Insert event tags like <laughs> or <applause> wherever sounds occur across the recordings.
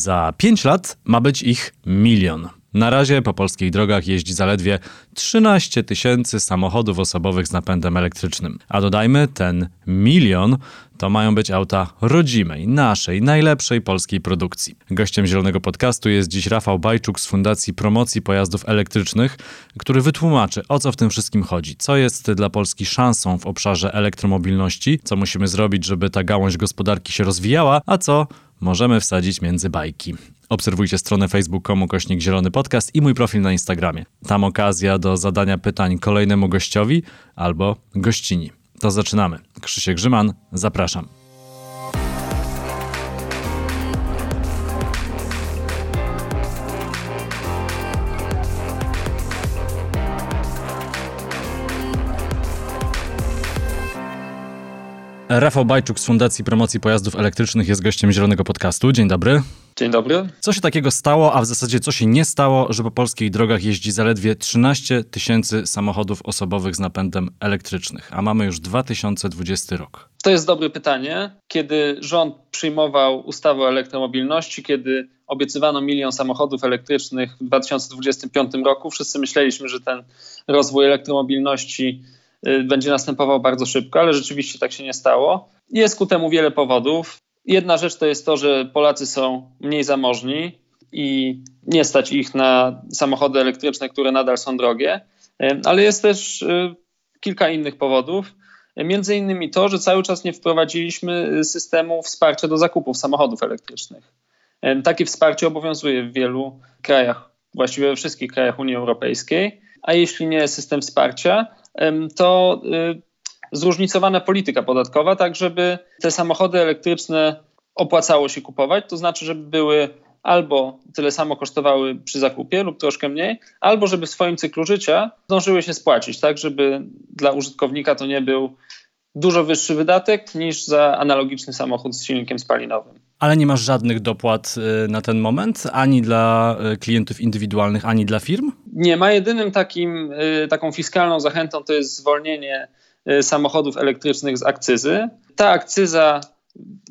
Za 5 lat ma być ich milion. Na razie po polskich drogach jeździ zaledwie 13 tysięcy samochodów osobowych z napędem elektrycznym. A dodajmy, ten milion to mają być auta rodzimej, naszej, najlepszej polskiej produkcji. Gościem Zielonego Podcastu jest dziś Rafał Bajczuk z Fundacji Promocji Pojazdów Elektrycznych, który wytłumaczy, o co w tym wszystkim chodzi, co jest dla Polski szansą w obszarze elektromobilności, co musimy zrobić, żeby ta gałąź gospodarki się rozwijała, a co możemy wsadzić między bajki. Obserwujcie stronę facebook.com kośnik Zielony Podcast i mój profil na Instagramie. Tam okazja do zadania pytań kolejnemu gościowi albo gościni. To zaczynamy. Krzysiek Grzyman, zapraszam. Rafał Bajczuk z Fundacji Promocji Pojazdów Elektrycznych jest gościem Zielonego Podcastu. Dzień dobry. Dzień dobry. Co się takiego stało, a w zasadzie co się nie stało, że po polskich drogach jeździ zaledwie 13 tysięcy samochodów osobowych z napędem elektrycznych, a mamy już 2020 rok? To jest dobre pytanie. Kiedy rząd przyjmował ustawę o elektromobilności, kiedy obiecywano milion samochodów elektrycznych w 2025 roku, wszyscy myśleliśmy, że ten rozwój elektromobilności y, będzie następował bardzo szybko, ale rzeczywiście tak się nie stało. Jest ku temu wiele powodów. Jedna rzecz to jest to, że Polacy są mniej zamożni i nie stać ich na samochody elektryczne, które nadal są drogie, ale jest też y, kilka innych powodów. Między innymi to, że cały czas nie wprowadziliśmy systemu wsparcia do zakupów samochodów elektrycznych. Takie wsparcie obowiązuje w wielu krajach, właściwie we wszystkich krajach Unii Europejskiej, a jeśli nie system wsparcia, to zróżnicowana polityka podatkowa, tak żeby te samochody elektryczne opłacało się kupować, to znaczy, żeby były albo tyle samo kosztowały przy zakupie lub troszkę mniej, albo żeby w swoim cyklu życia zdążyły się spłacić, tak żeby dla użytkownika to nie był dużo wyższy wydatek niż za analogiczny samochód z silnikiem spalinowym. Ale nie masz żadnych dopłat y, na ten moment, ani dla y, klientów indywidualnych, ani dla firm? Nie ma. Jedynym takim, y, taką fiskalną zachętą to jest zwolnienie samochodów elektrycznych z akcyzy. Ta akcyza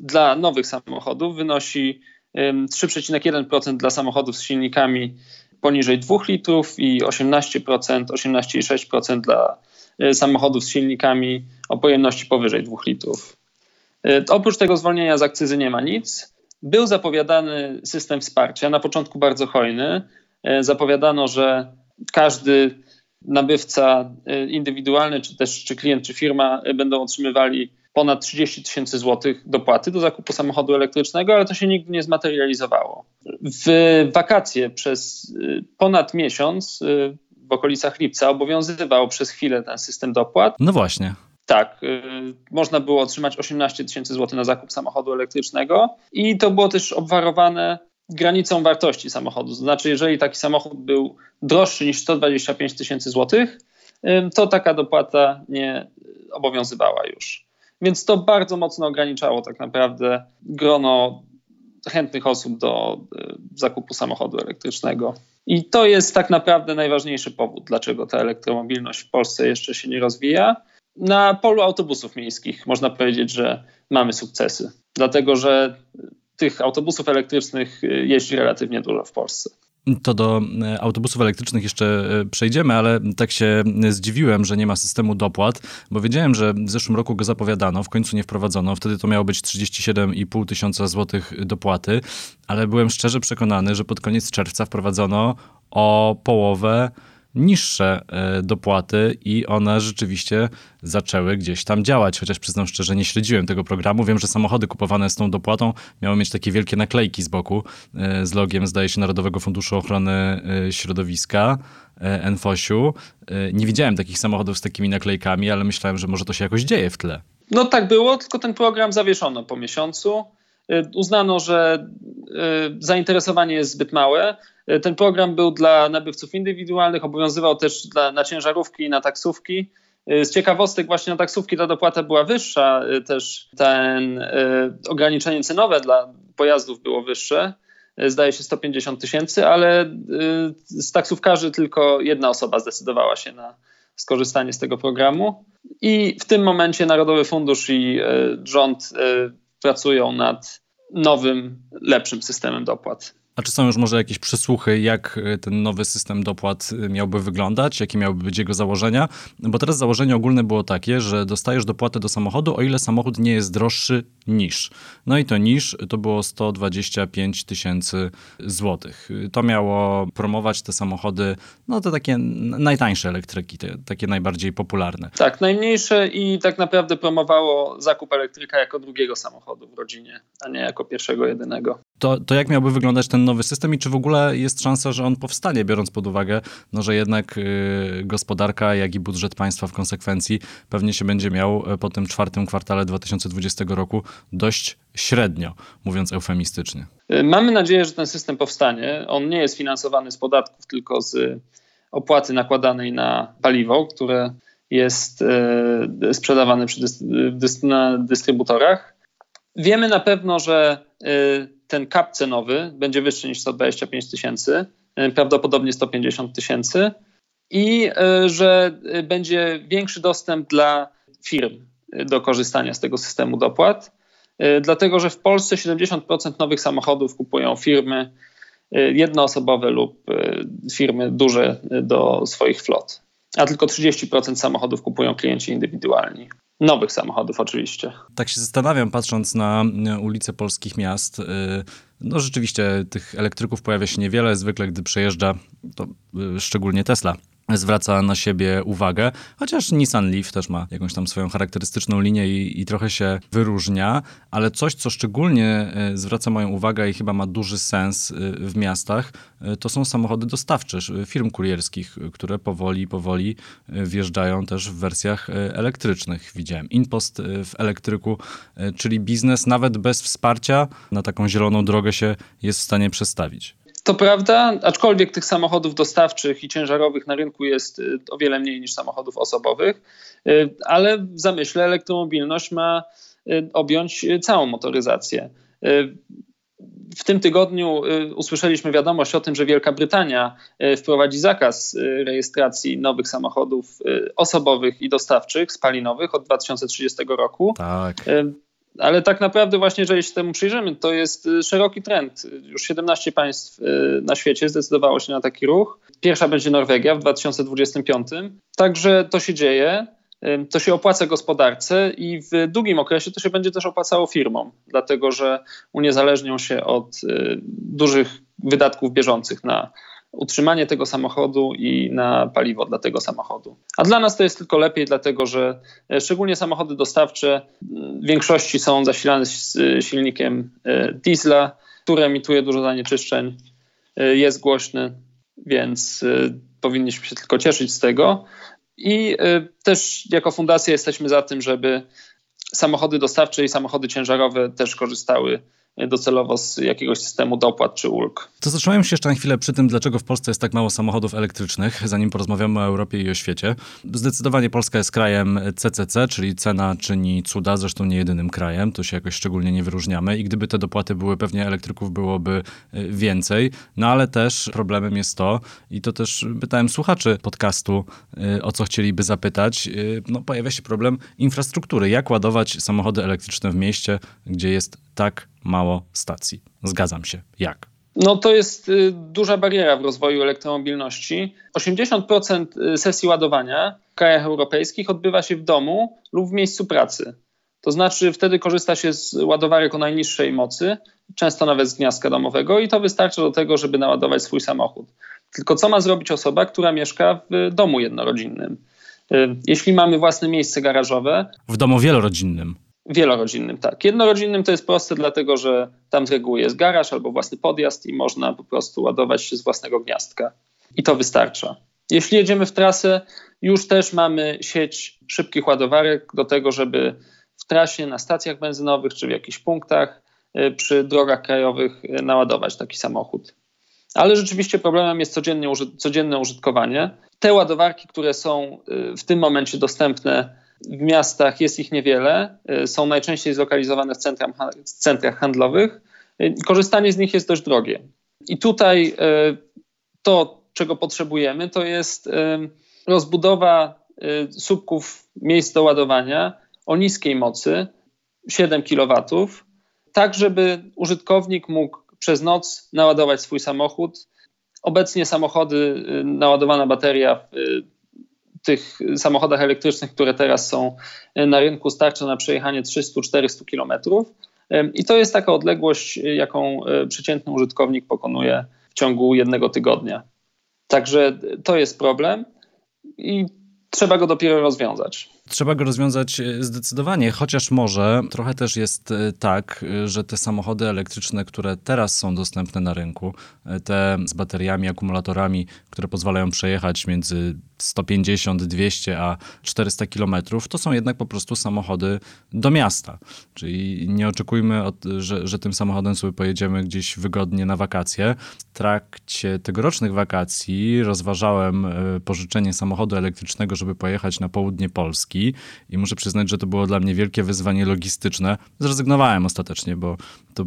dla nowych samochodów wynosi 3,1% dla samochodów z silnikami poniżej 2 litrów i 18%, 18,6% dla y, samochodów z silnikami o pojemności powyżej 2 litrów. Y, oprócz tego zwolnienia z akcyzy nie ma nic. Był zapowiadany system wsparcia, na początku bardzo hojny. Zapowiadano, że każdy nabywca y, indywidualny, czy też czy klient, czy firma y, będą otrzymywali ponad 30 tysięcy złotych dopłaty do zakupu samochodu elektrycznego, ale to się nigdy nie zmaterializowało. W wakacje przez y, ponad miesiąc w okolicach lipca obowiązywał przez chwilę ten system dopłat. No właśnie. Tak, można było otrzymać 18 tysięcy złotych na zakup samochodu elektrycznego i to było też obwarowane granicą wartości samochodu. To znaczy, jeżeli taki samochód był droższy niż 125 tysięcy złotych, to taka dopłata nie obowiązywała już. Więc to bardzo mocno ograniczało tak naprawdę grono chętnych osób do y, zakupu samochodu elektrycznego. I to jest tak naprawdę najważniejszy powód, dlaczego ta elektromobilność w Polsce jeszcze się nie rozwija. Na polu autobusów miejskich można powiedzieć, że mamy sukcesy, dlatego że tych autobusów elektrycznych y, jeździ relatywnie dużo w Polsce. To do e, autobusów elektrycznych jeszcze e, przejdziemy, ale tak się zdziwiłem, że nie ma systemu dopłat, bo wiedziałem, że w zeszłym roku go zapowiadano, w końcu nie wprowadzono. Wtedy to miało być 37,5 tysiąca złotych dopłaty, ale byłem szczerze przekonany, że pod koniec czerwca wprowadzono o połowę niższe e, dopłaty i one rzeczywiście zaczęły gdzieś tam działać, chociaż przyznam szczerze, nie śledziłem tego programu. Wiem, że samochody kupowane z tą dopłatą miały mieć takie wielkie naklejki z boku e, z logiem, zdaje się, Narodowego Funduszu Ochrony e, Środowiska, NFOŚ-u. Nie widziałem takich samochodów z takimi naklejkami, ale myślałem, że może to się jakoś dzieje w tle. No tak było, tylko ten program zawieszono po miesiącu. Uznano, że zainteresowanie jest zbyt małe. Ten program był dla nabywców indywidualnych, obowiązywał też dla, na ciężarówki i na taksówki. Z ciekawostek właśnie na taksówki ta dopłata była wyższa, też ten y, ograniczenie cenowe dla pojazdów było wyższe, zdaje się 150 tysięcy, ale y, z taksówkarzy tylko jedna osoba zdecydowała się na skorzystanie z tego programu. I w tym momencie Narodowy Fundusz i y, rząd pracują nad nowym, lepszym systemem dopłat. A czy są już może jakieś przesłuchy, jak e, ten nowy system dopłat e, miałby wyglądać, jakie miałyby być jego założenia? Bo teraz założenie ogólne było takie, że dostajesz dopłatę do samochodu, o ile samochód nie jest droższy niż. No i to niż to było 125 tysięcy złotych. To miało promować te samochody, no to takie najtańsze elektryki, te, takie najbardziej popularne. Tak, najmniejsze i tak naprawdę promowało zakup elektryka jako drugiego samochodu w rodzinie, a nie jako pierwszego, jedynego. To, to jak miałby wyglądać ten nowy system i czy w ogóle jest szansa, że on powstanie, biorąc pod uwagę, no, że jednak y, gospodarka, jak i budżet państwa w konsekwencji pewnie się będzie miał e, po tym czwartym kwartale 2020 roku dość średnio, mówiąc eufemistycznie. Y, mamy nadzieję, że ten system powstanie. On nie jest finansowany z podatków, tylko z opłaty nakładanej na paliwo, które jest y, sprzedawane przy dystry na dystrybutorach. Wiemy na pewno, że ten kap cenowy będzie wyższy niż 125 tysięcy, e, prawdopodobnie 150 tysięcy i e, że e, będzie większy dostęp dla firm do korzystania z tego systemu dopłat, dlatego że w Polsce 70% nowych samochodów kupują firmy jednoosobowe lub firmy duże do swoich flot, a tylko 30% samochodów kupują klienci indywidualni. Nowych samochodów oczywiście. Tak się zastanawiam, patrząc na ulice polskich miast. Y, no rzeczywiście tych elektryków pojawia się niewiele. Zwykle, gdy przejeżdża, to y, szczególnie Tesla zwraca na siebie uwagę, chociaż Nissan Leaf też ma jakąś tam swoją charakterystyczną linię i, i, trochę się wyróżnia, ale coś, co szczególnie e, zwraca moją uwagę i chyba ma duży sens e, w miastach, e, to są samochody dostawcze firm kurierskich, które powoli, powoli wjeżdżają też w wersjach elektrycznych. Widziałem InPost w elektryku, czyli biznes nawet bez wsparcia na taką zieloną drogę się jest w stanie przestawić. To prawda, aczkolwiek tych samochodów dostawczych i ciężarowych na rynku jest y, o wiele mniej niż samochodów osobowych, y, ale w zamyśle elektromobilność ma y, objąć całą motoryzację. W tym tygodniu usłyszeliśmy wiadomość o tym, że Wielka Brytania wprowadzi zakaz rejestracji nowych samochodów osobowych i dostawczych, spalinowych od 2030 roku. Tak. Ale tak naprawdę właśnie, jeżeli się temu przyjrzymy, to jest y, szeroki trend. Już 17 państw y, na świecie zdecydowało się na taki ruch. Pierwsza będzie Norwegia w 2025. Także to się dzieje. Y, to się opłaca gospodarce i w długim okresie to się będzie też opłacało firmom, dlatego że uniezależnią się od dużych wydatków bieżących na utrzymanie tego samochodu i na paliwo dla tego samochodu. A dla nas to jest tylko lepiej, dlatego że e, szczególnie samochody dostawcze w większości są zasilane silnikiem e, diesla, który emituje dużo zanieczyszczeń, e, jest głośny, więc powinniśmy się tylko cieszyć z tego. I też jako fundacja jesteśmy za tym, żeby samochody dostawcze i samochody ciężarowe też korzystały docelowo z jakiegoś systemu dopłat czy ulg. To zatrzymajmy się jeszcze na chwilę przy tym, dlaczego w Polsce jest tak mało samochodów elektrycznych, zanim porozmawiamy o Europie i o świecie. Zdecydowanie Polska jest krajem CCC, czyli cena czyni cuda, zresztą nie jedynym krajem, to się jakoś szczególnie nie wyróżniamy i gdyby te dopłaty były, pewnie elektryków byłoby y, więcej, no ale też problemem jest to, i to też pytałem słuchaczy podcastu, y, o co chcieliby zapytać, y, no pojawia się problem infrastruktury. Jak ładować samochody elektryczne w mieście, gdzie jest tak mało stacji. Zgadzam się. Jak? No to jest y, duża bariera w rozwoju elektromobilności. 80% y, sesji ładowania w krajach europejskich odbywa się w domu lub w miejscu pracy. To znaczy wtedy korzysta się z ładowarek o najniższej mocy, często nawet z gniazdka domowego i to wystarcza do tego, żeby naładować swój samochód. Tylko co ma zrobić osoba, która mieszka w domu jednorodzinnym? Y, jeśli mamy własne miejsce garażowe. W domu wielorodzinnym. Wielorodzinnym, tak. Jednorodzinnym to jest proste, dlatego że tam z reguły jest garaż albo własny podjazd i można po prostu ładować się z własnego gniazdka. I to wystarcza. Jeśli jedziemy w trasę, już też mamy sieć szybkich ładowarek do tego, żeby w trasie, na stacjach benzynowych czy w jakichś punktach y, przy drogach krajowych y, naładować taki samochód. Ale rzeczywiście problemem jest codzienne użytkowanie. Te ładowarki, które są y, w tym momencie dostępne w miastach jest ich niewiele, y, są najczęściej zlokalizowane w, centram, w centrach handlowych. Y, korzystanie z nich jest dość drogie. I tutaj y, to, czego potrzebujemy, to jest rozbudowa słupków miejsc do ładowania o niskiej mocy, 7 kW, tak żeby użytkownik mógł przez noc naładować swój samochód. Obecnie samochody, naładowana bateria w tych samochodach elektrycznych, które teraz są na rynku, starcza na przejechanie 300-400 km. I to jest taka odległość, jaką przeciętny użytkownik pokonuje w ciągu jednego tygodnia. Także to jest problem i trzeba go dopiero rozwiązać. Trzeba go rozwiązać e, zdecydowanie, chociaż może trochę też jest e, tak, e, że te samochody elektryczne, które teraz są dostępne na rynku, te z bateriami, akumulatorami, które pozwalają przejechać między 150, 200 a 400 kilometrów, to są jednak po prostu samochody do miasta. Czyli nie oczekujmy, od, że, że tym samochodem sobie pojedziemy gdzieś wygodnie na wakacje. W trakcie tegorocznych wakacji rozważałem pożyczenie samochodu elektrycznego, żeby pojechać na południe Polski i muszę przyznać, że to było dla mnie wielkie wyzwanie logistyczne. Zrezygnowałem ostatecznie, bo to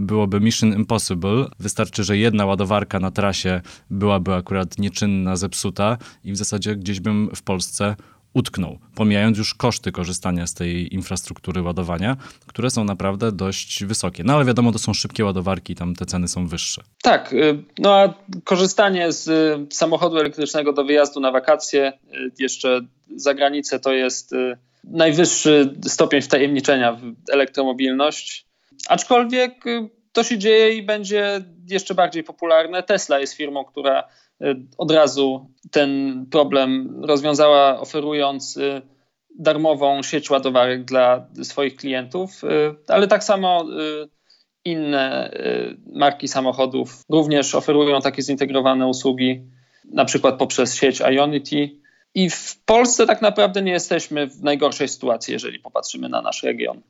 byłoby mission impossible. Wystarczy, że jedna ładowarka na trasie byłaby akurat nieczynna, zepsuta i w zasadzie gdzieś bym w Polsce utknął, pomijając już koszty korzystania z tej infrastruktury ładowania, które są naprawdę dość wysokie. No ale wiadomo, to są szybkie ładowarki, tam te ceny są wyższe. Tak, y, no a korzystanie z y, samochodu elektrycznego do wyjazdu na wakacje, y, jeszcze za granicę, to jest najwyższy stopień wtajemniczenia w elektromobilność. Aczkolwiek to się dzieje i będzie jeszcze bardziej popularne. Tesla jest firmą, która Y, od razu ten problem rozwiązała, oferując y, darmową sieć ładowarek dla swoich klientów, y, ale tak samo inne marki samochodów również oferują takie zintegrowane usługi, na przykład poprzez sieć Ionity. I w Polsce tak naprawdę nie jesteśmy w najgorszej sytuacji, jeżeli popatrzymy na nasz region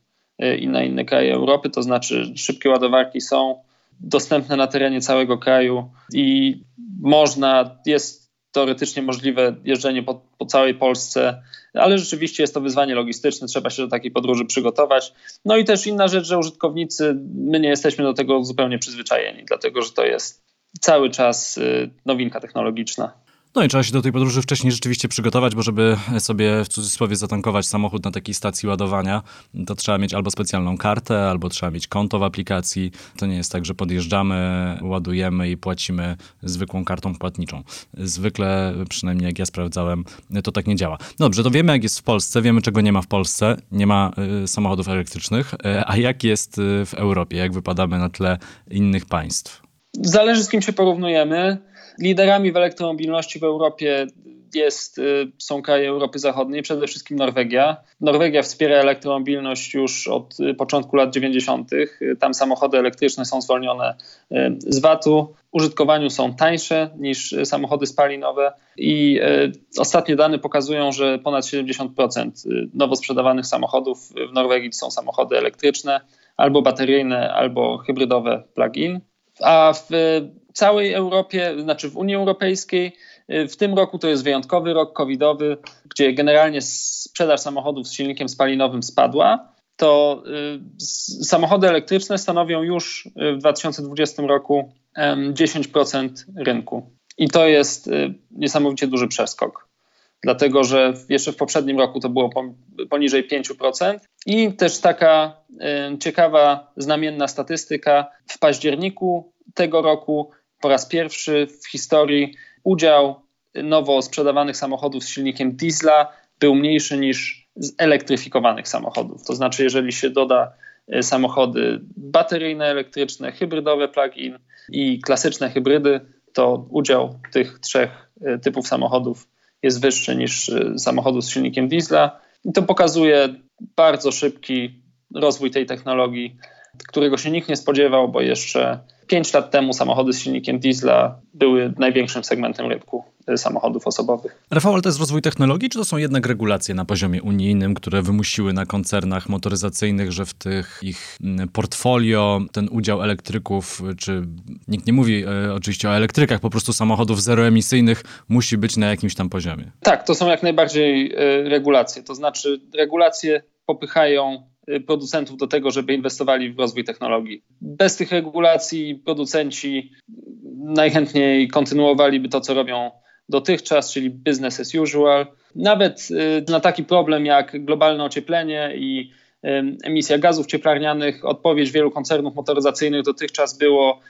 i na inne kraje Europy, to znaczy szybkie ładowarki są dostępne na terenie całego kraju i można, jest teoretycznie możliwe jeżdżenie po, po, całej Polsce, ale rzeczywiście jest to wyzwanie logistyczne, trzeba się do takiej podróży przygotować. No i też inna rzecz, że użytkownicy, my nie jesteśmy do tego zupełnie przyzwyczajeni, dlatego że to jest cały czas y, nowinka technologiczna. No i trzeba się do tej podróży wcześniej rzeczywiście przygotować, bo żeby sobie w cudzysłowie zatankować samochód na takiej stacji ładowania, to trzeba mieć albo specjalną kartę, albo trzeba mieć konto w aplikacji. To nie jest tak, że podjeżdżamy, ładujemy i płacimy zwykłą kartą płatniczą. Zwykle, przynajmniej jak ja sprawdzałem, to tak nie działa. Dobrze, to wiemy jak jest w Polsce, wiemy czego nie ma w Polsce. Nie ma y, samochodów elektrycznych. Y, a jak jest y, w Europie? Jak wypadamy na tle innych państw? Zależy z kim się porównujemy. Liderami w elektromobilności w Europie jest, y, są kraje Europy Zachodniej, przede wszystkim Norwegia. Norwegia wspiera elektromobilność już od y, początku lat 90. Tam samochody elektryczne są zwolnione y, z VAT-u. Użytkowaniu są tańsze niż samochody spalinowe i ostatnie dane pokazują, że ponad 70% nowo sprzedawanych samochodów w Norwegii są samochody elektryczne, albo bateryjne, albo hybrydowe plug-in. A w całej Europie, znaczy w Unii Europejskiej. W tym roku to jest wyjątkowy rok covidowy, gdzie generalnie sprzedaż samochodów z silnikiem spalinowym spadła. To y, samochody elektryczne stanowią już w 2020 roku 10% rynku. I to jest y, niesamowicie duży przeskok dlatego że jeszcze w poprzednim roku to było poniżej 5%. I też taka y, ciekawa, znamienna statystyka. W październiku tego roku po raz pierwszy w historii udział nowo sprzedawanych samochodów z silnikiem diesla był mniejszy niż z elektryfikowanych samochodów. To znaczy, jeżeli się doda e, samochody bateryjne, elektryczne, hybrydowe plug-in i klasyczne hybrydy, to udział tych trzech e, typów samochodów jest wyższy niż e, samochodów z silnikiem diesla. I to pokazuje bardzo szybki rozwój tej technologii, którego się nikt nie spodziewał, bo jeszcze 5 lat temu samochody z silnikiem diesla były największym segmentem rynku e, samochodów osobowych. Rafał, ale to jest rozwój technologii, czy to są jednak regulacje na poziomie unijnym, które wymusiły na koncernach motoryzacyjnych, że w tych ich portfolio ten udział elektryków, czy nikt nie mówi e, oczywiście o elektrykach, po prostu samochodów zeroemisyjnych musi być na jakimś tam poziomie? Tak, to są jak najbardziej e, regulacje. To znaczy regulacje popychają producentów do tego, żeby inwestowali w rozwój technologii. Bez tych regulacji producenci najchętniej kontynuowaliby to, co robią dotychczas, czyli business as usual. Nawet y, na taki problem jak globalne ocieplenie i emisja gazów cieplarnianych. Odpowiedź wielu koncernów motoryzacyjnych dotychczas było,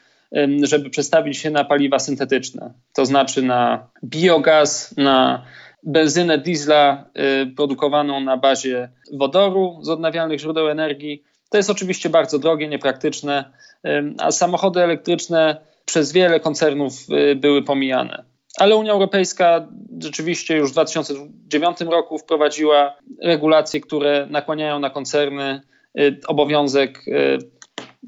żeby przestawić się na paliwa syntetyczne, to znaczy na biogaz, na benzynę diesla y, produkowaną na bazie wodoru z odnawialnych źródeł energii. To jest oczywiście bardzo drogie, niepraktyczne, a samochody elektryczne przez wiele koncernów y, były pomijane. Ale Unia Europejska rzeczywiście już w 2009 roku wprowadziła regulacje, które nakłaniają na koncerny y, obowiązek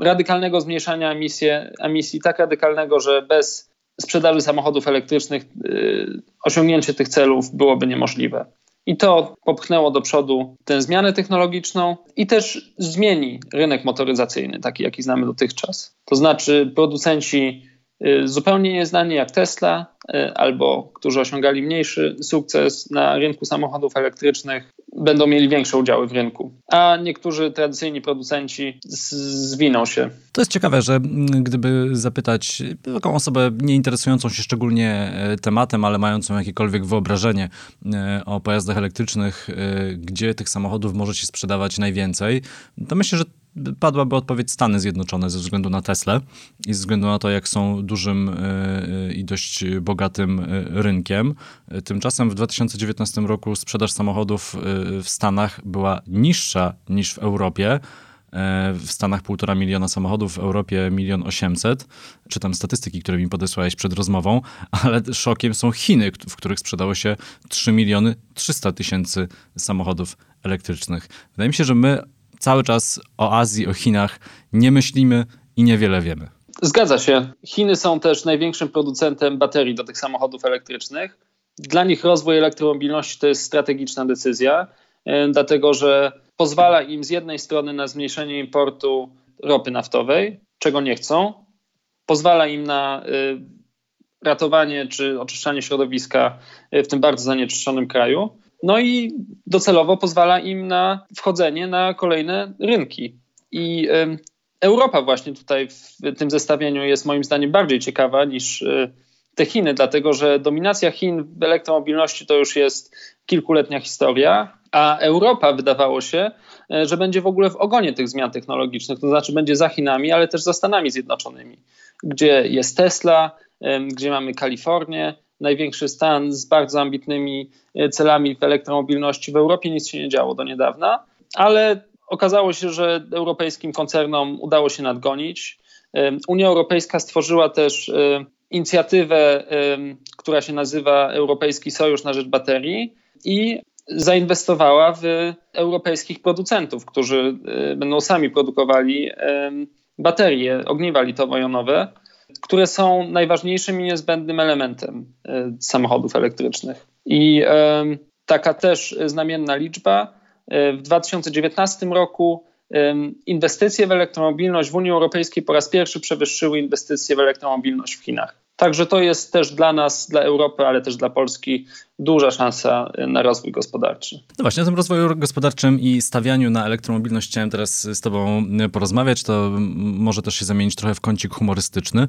radykalnego zmniejszania emisji, emisji tak radykalnego, że bez sprzedaży samochodów elektrycznych y, osiągnięcie tych celów byłoby niemożliwe. I to popchnęło do przodu tę zmianę technologiczną i też zmieni rynek motoryzacyjny, taki jaki znamy dotychczas. To znaczy, producenci y, zupełnie nieznani jak Tesla, y, albo którzy osiągali mniejszy sukces na rynku samochodów elektrycznych, będą mieli większe udziały w rynku, a niektórzy tradycyjni producenci zwiną się. To jest ciekawe, że gdyby zapytać taką osobę nie interesującą się szczególnie e, tematem, ale mającą jakiekolwiek wyobrażenie e, o pojazdach elektrycznych, e, gdzie tych samochodów może się sprzedawać najwięcej, to myślę, że padłaby odpowiedź Stany Zjednoczone ze względu na Tesla i ze względu na to, jak są dużym e, e, i dość bogatym e, rynkiem. Tymczasem w 2019 roku sprzedaż samochodów w Stanach była niższa niż w Europie. W Stanach półtora miliona samochodów, w Europie milion osiemset. Czytam statystyki, które mi podesłałeś przed rozmową, ale szokiem są Chiny, w których sprzedało się 3 miliony 300 tysięcy samochodów elektrycznych. Wydaje mi się, że my cały czas o Azji, o Chinach nie myślimy i niewiele wiemy. Zgadza się. Chiny są też największym producentem baterii do tych samochodów elektrycznych. Dla nich rozwój elektromobilności to jest strategiczna decyzja, e, dlatego że pozwala im z jednej strony na zmniejszenie importu ropy naftowej, czego nie chcą, pozwala im na e, ratowanie czy oczyszczanie środowiska w tym bardzo zanieczyszczonym kraju, no i docelowo pozwala im na wchodzenie na kolejne rynki. I Europa właśnie tutaj w tym zestawieniu jest moim zdaniem bardziej ciekawa niż e, te Chiny, dlatego że dominacja Chin w elektromobilności to już jest kilkuletnia historia, a Europa wydawało się, e, że będzie w ogóle w ogonie tych zmian technologicznych, to znaczy będzie za Chinami, ale też za Stanami Zjednoczonymi, gdzie jest Tesla, gdzie mamy Kalifornię, największy stan z bardzo ambitnymi e, celami w elektromobilności. W Europie nic się nie działo do niedawna, ale okazało się, że europejskim koncernom udało się nadgonić. Unia Europejska stworzyła też e, inicjatywę, która się nazywa Europejski Sojusz na Rzecz Baterii i zainwestowała w europejskich producentów, którzy e, będą sami produkowali baterie, ogniwa litowo-jonowe które są najważniejszym i niezbędnym elementem e, samochodów elektrycznych. I e, taka też znamienna liczba. E, w 2019 roku inwestycje w elektromobilność w Unii Europejskiej po raz pierwszy przewyższyły inwestycje w elektromobilność w Chinach. Także to jest też dla nas, dla Europy, ale też dla Polski duża szansa na rozwój gospodarczy. No właśnie, o tym rozwoju gospodarczym i stawianiu na elektromobilność chciałem teraz z Tobą porozmawiać. To może też się zamienić trochę w kącik humorystyczny.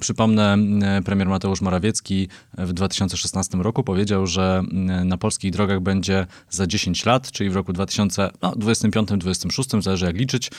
Przypomnę, premier Mateusz Morawiecki w 2016 roku powiedział, że na polskich drogach będzie za 10 lat, czyli w roku 2025-2026, no, zależy jak liczyć,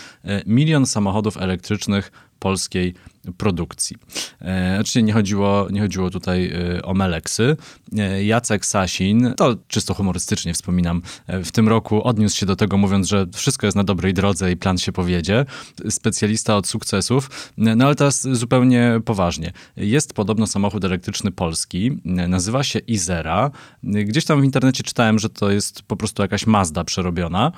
milion samochodów elektrycznych polskiej produkcji. E, oczywiście nie chodziło, nie chodziło tutaj e, o Meleksy. E, Jacek Sasin, to czysto humorystycznie wspominam, w tym roku odniósł się do tego mówiąc, że wszystko jest na dobrej drodze i plan się powiedzie. Specjalista od sukcesów. No ale teraz zupełnie poważnie. Jest podobno samochód elektryczny polski, nazywa się Izera. Gdzieś tam w internecie czytałem, że to jest po prostu jakaś Mazda przerobiona.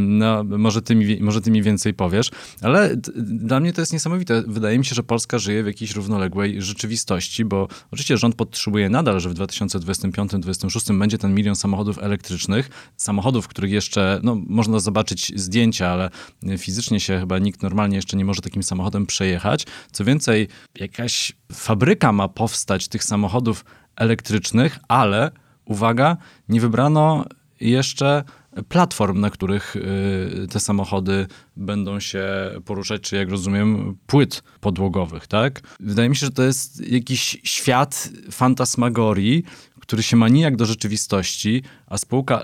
No, może ty mi, może ty mi więcej powiesz, ale dla mnie to jest niesamowite. Wydaje mi się, że Polska żyje w jakiejś równoległej rzeczywistości, bo oczywiście rząd podtrzymuje nadal, że w 2025-2026 będzie ten milion samochodów elektrycznych, samochodów, których jeszcze, no, można zobaczyć zdjęcia, ale fizycznie się chyba nikt normalnie jeszcze nie może takim samochodem przejechać. Co więcej, jakaś fabryka ma powstać tych samochodów elektrycznych, ale uwaga, nie wybrano jeszcze platform, na których y, te samochody będą się poruszać, czy jak rozumiem, płyt podłogowych, tak? Wydaje mi się, że to jest jakiś świat fantasmagorii, który się ma nijak do rzeczywistości, a spółka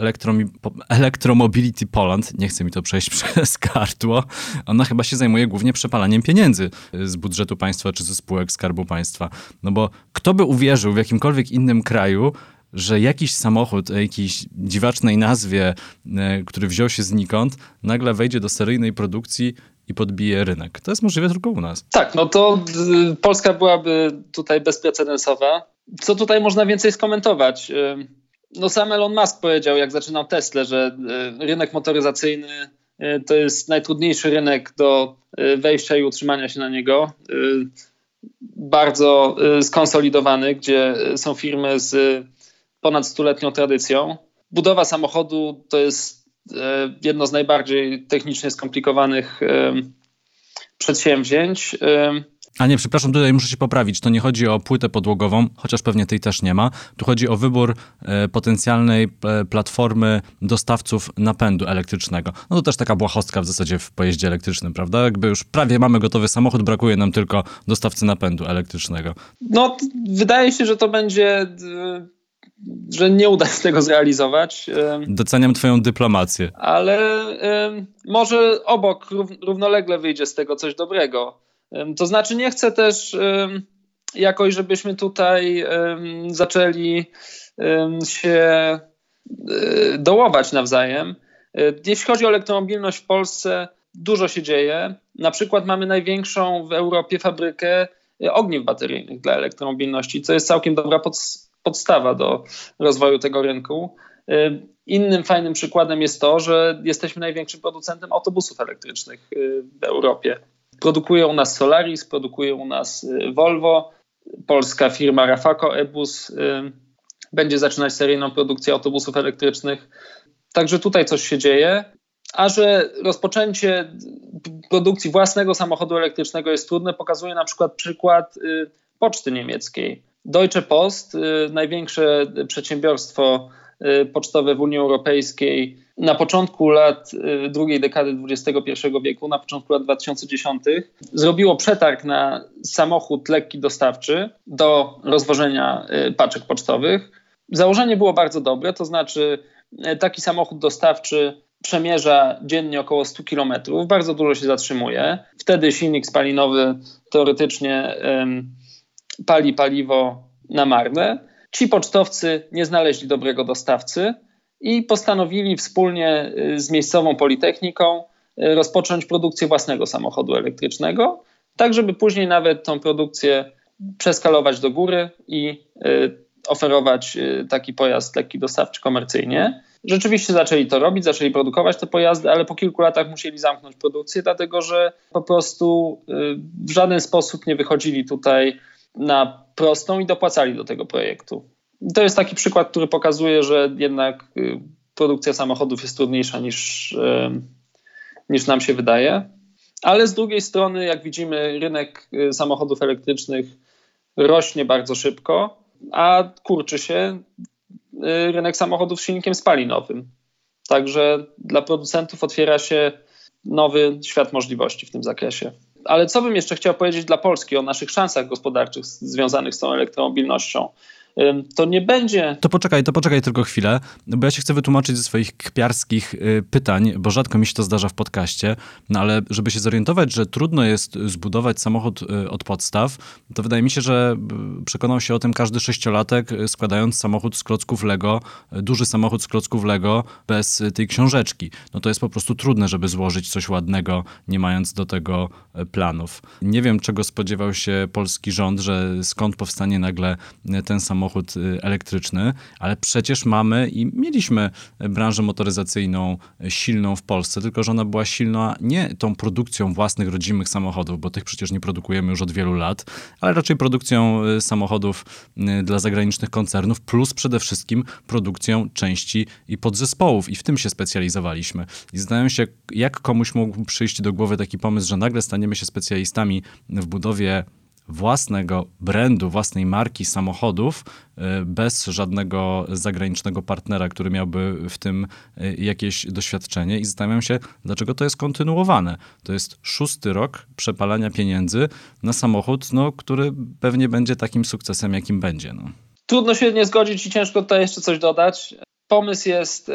Electromobility Poland, nie chce mi to przejść <laughs> przez gardło, ona chyba się zajmuje głównie przepalaniem pieniędzy z budżetu państwa czy ze spółek Skarbu Państwa. No bo kto by uwierzył w jakimkolwiek innym kraju, że jakiś samochód o jakiejś dziwacznej nazwie, e, który wziął się znikąd, nagle wejdzie do seryjnej produkcji i podbije rynek. To jest możliwe tylko u nas. Tak, no to y, Polska byłaby tutaj bezprecedensowa. Co tutaj można więcej skomentować? Y, no sam Elon Musk powiedział, jak zaczynał Tesla, że y, rynek motoryzacyjny to jest najtrudniejszy rynek do wejścia i utrzymania się na niego. Bardzo skonsolidowany, gdzie są firmy z ponad stuletnią tradycją. Budowa samochodu to jest e, jedno z najbardziej technicznie skomplikowanych e, przedsięwzięć. E, a nie, przepraszam, tutaj muszę się poprawić. To nie chodzi o płytę podłogową, chociaż pewnie tej też nie ma. Tu chodzi o wybór potencjalnej platformy dostawców napędu elektrycznego. No to też taka błahostka w zasadzie w pojeździe elektrycznym, prawda? Jakby już prawie mamy gotowy samochód, brakuje nam tylko dostawcy napędu elektrycznego. No, wydaje się, że to będzie że nie uda się tego zrealizować. Doceniam Twoją dyplomację. Ale może obok równolegle wyjdzie z tego coś dobrego. To znaczy, nie chcę też jakoś, żebyśmy tutaj zaczęli się e, dołować nawzajem. E, jeśli chodzi o elektromobilność w Polsce, dużo się dzieje. Na przykład mamy największą w Europie fabrykę e, ogniw bateryjnych dla elektromobilności, co jest całkiem dobra podstawa do rozwoju tego rynku. Y, innym fajnym przykładem jest to, że jesteśmy największym producentem autobusów elektrycznych y, w Europie. Produkuje u nas Solaris, produkuje u nas y, Volvo, polska firma Rafaco Ebus będzie zaczynać seryjną produkcję autobusów elektrycznych. Także tutaj coś się dzieje. A że rozpoczęcie produkcji własnego samochodu elektrycznego jest trudne, pokazuje na przykład przykład poczty niemieckiej. Deutsche Post, y, największe przedsiębiorstwo y, pocztowe w Unii Europejskiej, na początku lat y, drugiej dekady XXI wieku, na początku lat 2010, zrobiło przetarg na samochód lekki dostawczy do rozwożenia paczek pocztowych. Założenie było bardzo dobre, to znaczy taki samochód dostawczy przemierza dziennie około 100 km, bardzo dużo się zatrzymuje. Wtedy silnik spalinowy teoretycznie pali paliwo na marne. Ci pocztowcy nie znaleźli dobrego dostawcy i postanowili wspólnie y, z miejscową politechniką y, rozpocząć produkcję własnego samochodu elektrycznego, tak żeby później nawet tą produkcję przeskalować do góry i y, oferować taki pojazd lekki dostawczy komercyjnie. Rzeczywiście zaczęli to robić, zaczęli produkować te pojazdy, ale po kilku latach musieli zamknąć produkcję, dlatego że po prostu w żaden sposób nie wychodzili tutaj na prostą i dopłacali do tego projektu. To jest taki przykład, który pokazuje, że jednak y, produkcja samochodów jest trudniejsza niż, y, niż nam się wydaje. Ale z drugiej strony, jak widzimy, rynek y, samochodów elektrycznych rośnie bardzo szybko, a kurczy się rynek samochodów z silnikiem spalinowym. Także dla producentów otwiera się nowy świat możliwości w tym zakresie. Ale co bym jeszcze chciał powiedzieć dla Polski o naszych szansach gospodarczych związanych z tą elektromobilnością? To nie będzie. To poczekaj, to poczekaj tylko chwilę, bo ja się chcę wytłumaczyć ze swoich kpiarskich y, pytań, bo rzadko mi się to zdarza w podcaście, no ale żeby się zorientować, że trudno jest zbudować samochód y, od podstaw, to wydaje mi się, że y, przekonał się o tym każdy sześciolatek składając samochód z klocków Lego, duży samochód z klocków Lego bez tej książeczki. No to jest po prostu trudne, żeby złożyć coś ładnego, nie mając do tego planów. Nie wiem, czego spodziewał się polski rząd, że skąd powstanie nagle ten samochód samochód y, elektryczny, ale przecież mamy i mieliśmy branżę motoryzacyjną silną w Polsce, tylko że ona była silna nie tą produkcją własnych rodzimych samochodów, bo tych przecież nie produkujemy już od wielu lat, ale raczej produkcją y, samochodów y, dla zagranicznych koncernów, plus przede wszystkim produkcją części i podzespołów i w tym się specjalizowaliśmy. I zastanawiam się, jak komuś mógł przyjść do głowy taki pomysł, że nagle staniemy się specjalistami w budowie własnego brandu, własnej marki samochodów y, bez żadnego zagranicznego partnera, który miałby w tym y, jakieś doświadczenie i zastanawiam się, dlaczego to jest kontynuowane. To jest szósty rok przepalania pieniędzy na samochód, no, który pewnie będzie takim sukcesem, jakim będzie. No. Trudno się nie zgodzić i ciężko tutaj jeszcze coś dodać. Pomysł jest,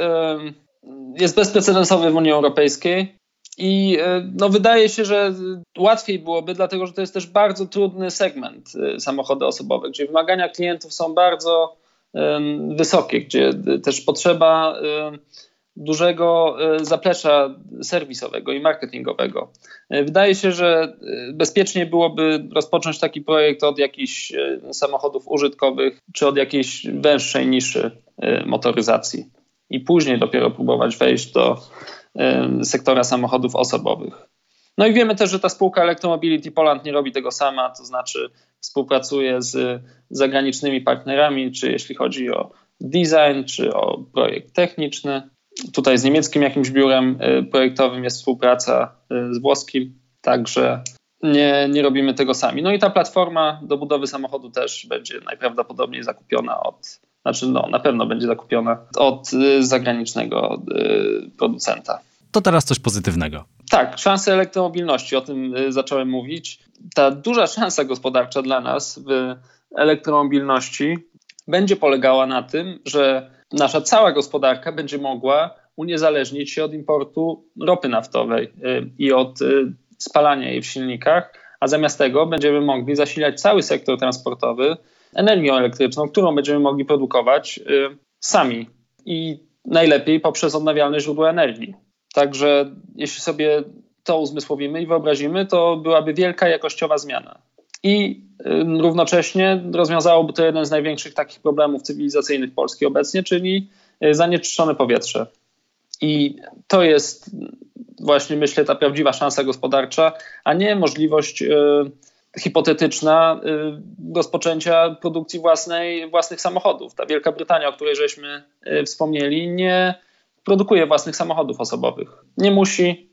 jest bezprecedensowy w Unii Europejskiej. I no, wydaje się, że łatwiej byłoby, dlatego że to jest też bardzo trudny segment samochody osobowe, gdzie wymagania klientów są bardzo wysokie, gdzie też potrzeba dużego e, zaplecza serwisowego i marketingowego. E, wydaje się, że e, bezpiecznie byłoby rozpocząć taki projekt od jakichś samochodów użytkowych czy od jakiejś węższej niszy motoryzacji i później dopiero próbować wejść do sektora samochodów osobowych. No i wiemy też, że ta spółka Electromobility Poland nie robi tego sama, to znaczy współpracuje z zagranicznymi partnerami, czy jeśli chodzi o design, czy o projekt techniczny. Tutaj z niemieckim jakimś biurem y, projektowym jest współpraca y, z włoskim, także nie, nie robimy tego sami. No i ta platforma do budowy samochodu też będzie najprawdopodobniej zakupiona od, znaczy no, na pewno będzie zakupiona od y, zagranicznego producenta. To teraz coś pozytywnego. Tak, szanse elektromobilności, o tym zacząłem mówić. Ta duża szansa gospodarcza dla nas w elektromobilności będzie polegała na tym, że nasza cała gospodarka będzie mogła uniezależnić się od importu ropy naftowej y, i od y, spalania jej w silnikach, a zamiast tego będziemy mogli zasilać cały sektor transportowy energią elektryczną, którą będziemy mogli produkować y, sami i najlepiej poprzez odnawialne źródła energii. Także jeśli sobie to uzmysłowimy i wyobrazimy, to byłaby wielka jakościowa zmiana. I równocześnie rozwiązałoby to jeden z największych takich problemów cywilizacyjnych Polski obecnie, czyli y, zanieczyszczone powietrze. I to jest właśnie, myślę, ta prawdziwa szansa gospodarcza, a nie możliwość y, hipotetyczna y, rozpoczęcia produkcji własnej, własnych samochodów. Ta Wielka Brytania, o której żeśmy y, wspomnieli, nie produkuje własnych samochodów osobowych. Nie musi.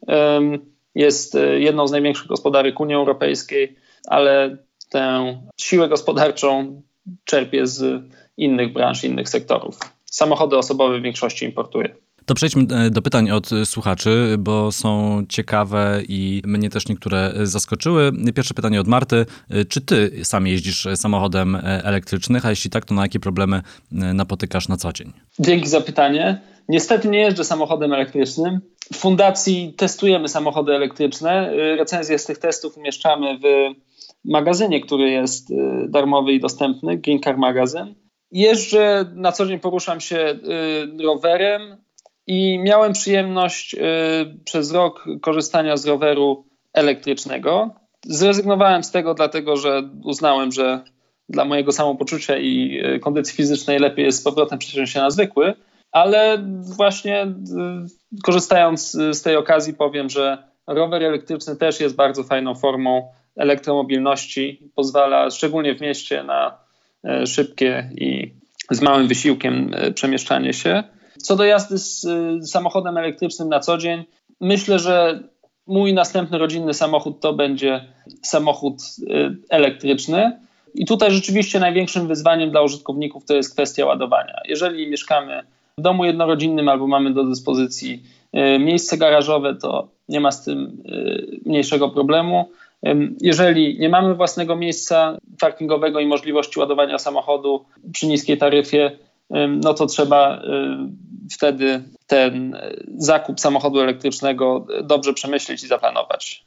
Jest y, jedną z największych gospodarek Unii Europejskiej, ale tę siłę gospodarczą czerpie z innych branż, innych sektorów. Samochody osobowe w większości importuje. To przejdźmy e, do pytań od słuchaczy, bo są ciekawe i mnie też niektóre zaskoczyły. Pierwsze pytanie od Marty. E, czy ty sam jeździsz samochodem e, elektrycznym, a jeśli tak, to na jakie problemy napotykasz na co dzień? Dzięki za pytanie. Niestety nie jeżdżę samochodem elektrycznym. W fundacji testujemy samochody elektryczne. Recenzje z tych testów umieszczamy w magazynie, który jest darmowy i dostępny, Green Car Magazyn. Jeżdżę, na co dzień poruszam się rowerem i miałem przyjemność y, przez rok korzystania z roweru elektrycznego. Zrezygnowałem z tego, dlatego że uznałem, że dla mojego samopoczucia i kondycji fizycznej lepiej jest z powrotem przesiąść się na zwykły, ale właśnie korzystając z tej okazji powiem, że rower elektryczny też jest bardzo fajną formą elektromobilności pozwala szczególnie w mieście na szybkie i z małym wysiłkiem przemieszczanie się. Co do jazdy z e, samochodem elektrycznym na co dzień, myślę, że mój następny rodzinny samochód to będzie samochód elektryczny. I tutaj rzeczywiście największym wyzwaniem dla użytkowników to jest kwestia ładowania. Jeżeli mieszkamy w domu jednorodzinnym albo mamy do dyspozycji miejsce garażowe, to nie ma z tym mniejszego problemu. Jeżeli nie mamy własnego miejsca parkingowego i możliwości ładowania samochodu przy niskiej taryfie, no to trzeba wtedy ten zakup samochodu elektrycznego dobrze przemyśleć i zaplanować.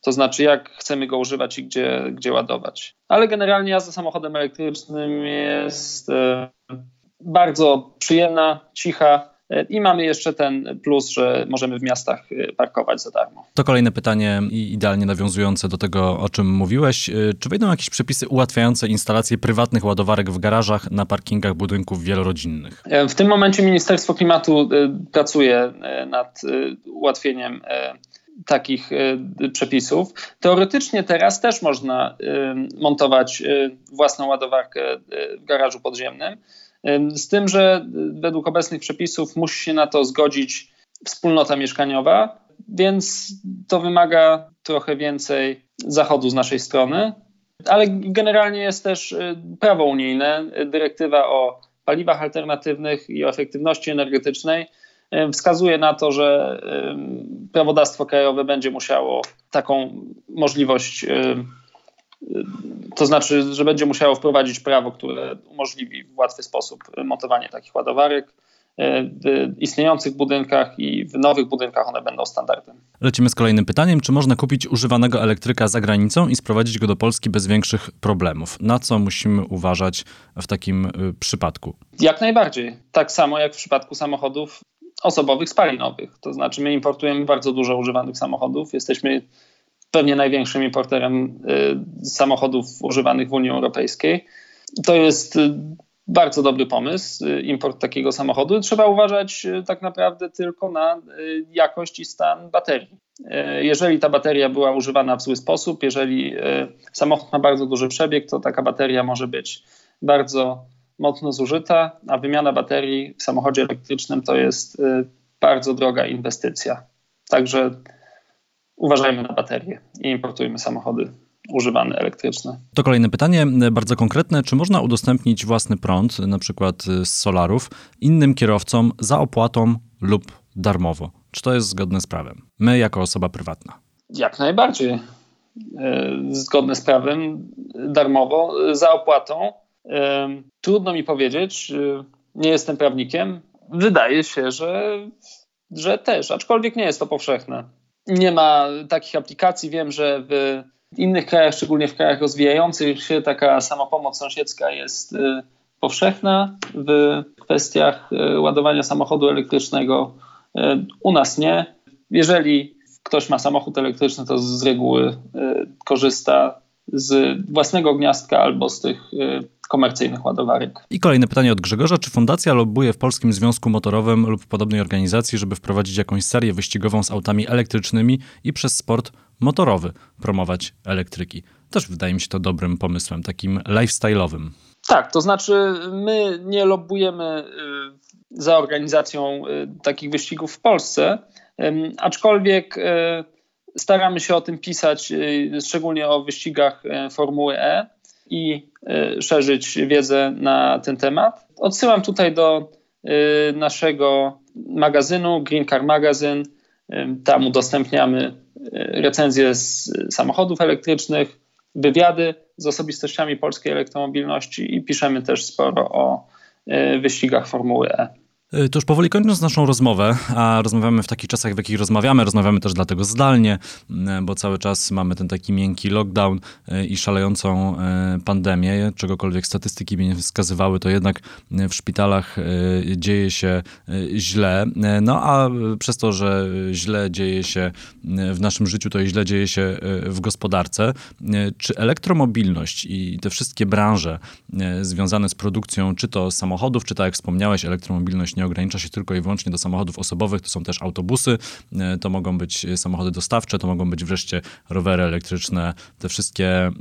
To znaczy, jak chcemy go używać i gdzie, gdzie ładować. Ale generalnie jazda samochodem elektrycznym jest bardzo przyjemna, cicha i mamy jeszcze ten plus, że możemy w miastach y, parkować za darmo. To kolejne pytanie, idealnie nawiązujące do tego, o czym mówiłeś. Y, czy wejdą jakieś przepisy ułatwiające instalację prywatnych ładowarek w garażach na parkingach budynków wielorodzinnych? E, w tym momencie Ministerstwo Klimatu pracuje nad ułatwieniem takich przepisów. Teoretycznie teraz też można montować własną ładowarkę w garażu podziemnym. Z tym, że według obecnych przepisów musi się na to zgodzić wspólnota mieszkaniowa, więc to wymaga trochę więcej zachodu z naszej strony. Ale generalnie jest też y, prawo unijne, dyrektywa o paliwach alternatywnych i o efektywności energetycznej wskazuje na to, że prawodawstwo krajowe będzie musiało taką możliwość to znaczy, że będzie musiało wprowadzić prawo, które umożliwi w łatwy sposób montowanie takich ładowarek w istniejących budynkach i w nowych budynkach one będą standardem. Lecimy z kolejnym pytaniem. Czy można kupić używanego elektryka za granicą i sprowadzić go do Polski bez większych problemów? Na co musimy uważać w takim y, przypadku? Jak najbardziej. Tak samo jak w przypadku samochodów osobowych spalinowych. To znaczy my importujemy bardzo dużo używanych samochodów. Jesteśmy pewnie największym importerem y, samochodów używanych w Unii Europejskiej. To jest y, bardzo dobry pomysł, y, import takiego samochodu. Trzeba uważać tak naprawdę tylko na jakość i stan baterii. Jeżeli ta bateria była używana w zły sposób, jeżeli samochód ma bardzo duży przebieg, to taka bateria może być bardzo mocno zużyta, a wymiana baterii w samochodzie elektrycznym to jest bardzo droga inwestycja. Także uważajmy na baterie i importujmy samochody używane elektryczne. To kolejne pytanie, bardzo konkretne. Czy można udostępnić własny prąd, na przykład z solarów, innym kierowcom za opłatą lub darmowo? Czy to jest zgodne z prawem? My jako osoba prywatna. Jak najbardziej. E, zgodne z prawem, darmowo, za opłatą. E, trudno mi powiedzieć, e, nie jestem prawnikiem. Wydaje się, że, że też, aczkolwiek nie jest to powszechne. Nie ma takich aplikacji. Wiem, że w innych krajach, szczególnie w krajach rozwijających się, taka samopomoc sąsiedzka jest y, powszechna w kwestiach y, ładowania samochodu elektrycznego. Y, u nas nie. Jeżeli ktoś ma samochód elektryczny, to z reguły korzysta z własnego gniazdka albo z tych komercyjnych ładowarek. I kolejne pytanie od Grzegorza. Czy fundacja lobbuje w Polskim Związku Motorowym lub podobnej organizacji, żeby wprowadzić jakąś serię wyścigową z autami elektrycznymi i przez sport motorowy promować elektryki? Też wydaje mi się to dobrym pomysłem, takim lifestyle'owym. Tak, to znaczy my nie lobbujemy y, za organizacją y, takich wyścigów w Polsce, aczkolwiek y, staramy się o tym pisać, szczególnie o wyścigach Formuły E i y, szerzyć wiedzę na ten temat. Odsyłam tutaj do y, naszego magazynu Green Car Magazine. Y, tam udostępniamy recenzje z samochodów elektrycznych, wywiady z osobistościami polskiej elektromobilności i piszemy też sporo o wyścigach Formuły E. Y, to już powoli kończąc naszą rozmowę, a rozmawiamy w takich czasach, w jakich rozmawiamy, rozmawiamy też dlatego zdalnie, y, bo cały czas mamy ten taki miękki lockdown y, i szalejącą pandemię, czegokolwiek statystyki by nie wskazywały, to jednak w szpitalach dzieje się źle. No a przez to, że źle dzieje się w naszym życiu, to i źle dzieje się w gospodarce. Czy elektromobilność i te wszystkie branże związane z produkcją, czy to samochodów, czy tak jak wspomniałeś, elektromobilność nie ogranicza się tylko i wyłącznie do samochodów osobowych, to są też autobusy, e, to mogą być samochody dostawcze, to mogą być wreszcie rowery elektryczne, te wszystkie, e,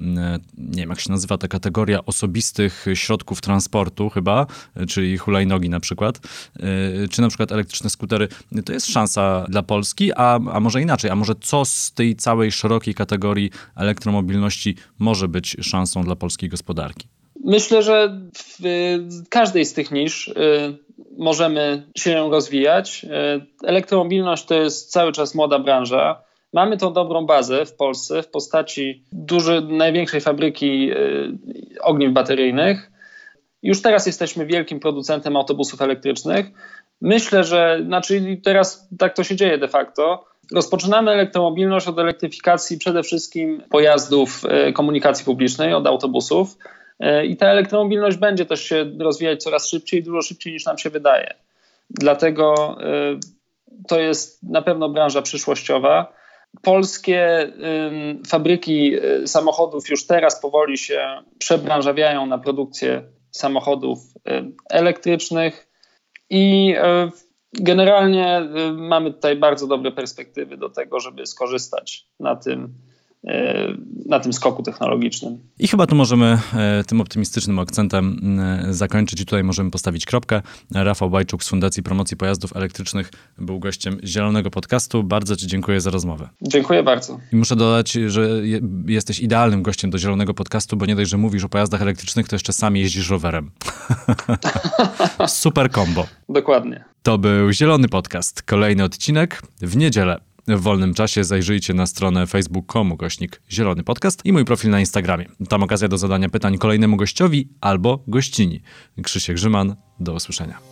nie wiem jak się nazywa ta kategoria osobistych środków transportu chyba, e, czyli hulajnogi na przykład, czy na przykład elektryczne skutery. To jest szansa dla Polski, a, a może inaczej, a może co z tej całej szerokiej kategorii elektromobilności może być szansą dla polskiej gospodarki? Myślę, że w każdej z tych nisz możemy się rozwijać. E, elektromobilność to jest cały czas młoda branża. Mamy tą dobrą bazę w Polsce w postaci dużej, największej fabryki e, ogniw bateryjnych. Już teraz jesteśmy wielkim producentem autobusów elektrycznych. Myślę, że, znaczy teraz tak to się dzieje de facto. Rozpoczynamy elektromobilność od elektryfikacji przede wszystkim pojazdów e, komunikacji publicznej, od autobusów. E, I ta elektromobilność będzie też się rozwijać coraz szybciej, dużo szybciej niż nam się wydaje. Dlatego e, to jest na pewno branża przyszłościowa. Polskie fabryki e, samochodów już teraz powoli się przebranżawiają na produkcję samochodów elektrycznych i generalnie mamy tutaj bardzo dobre perspektywy do tego, żeby skorzystać na tym na tym skoku technologicznym. I chyba tu możemy e, tym optymistycznym akcentem e, zakończyć i tutaj możemy postawić kropkę. Rafał Bajczuk z Fundacji Promocji Pojazdów Elektrycznych był gościem Zielonego Podcastu. Bardzo Ci dziękuję za rozmowę. Dziękuję bardzo. I muszę dodać, że jesteś idealnym gościem do Zielonego Podcastu, bo nie dość, że mówisz o pojazdach elektrycznych, to jeszcze sam jeździsz rowerem. <laughs> Super kombo. Dokładnie. To był Zielony Podcast. Kolejny odcinek w niedzielę w wolnym czasie zajrzyjcie na stronę facebook.com gośnik Zielony Podcast i mój profil na Instagramie. Tam okazja do zadania pytań kolejnemu gościowi albo gościni. Krzysiek Grzyman, do usłyszenia.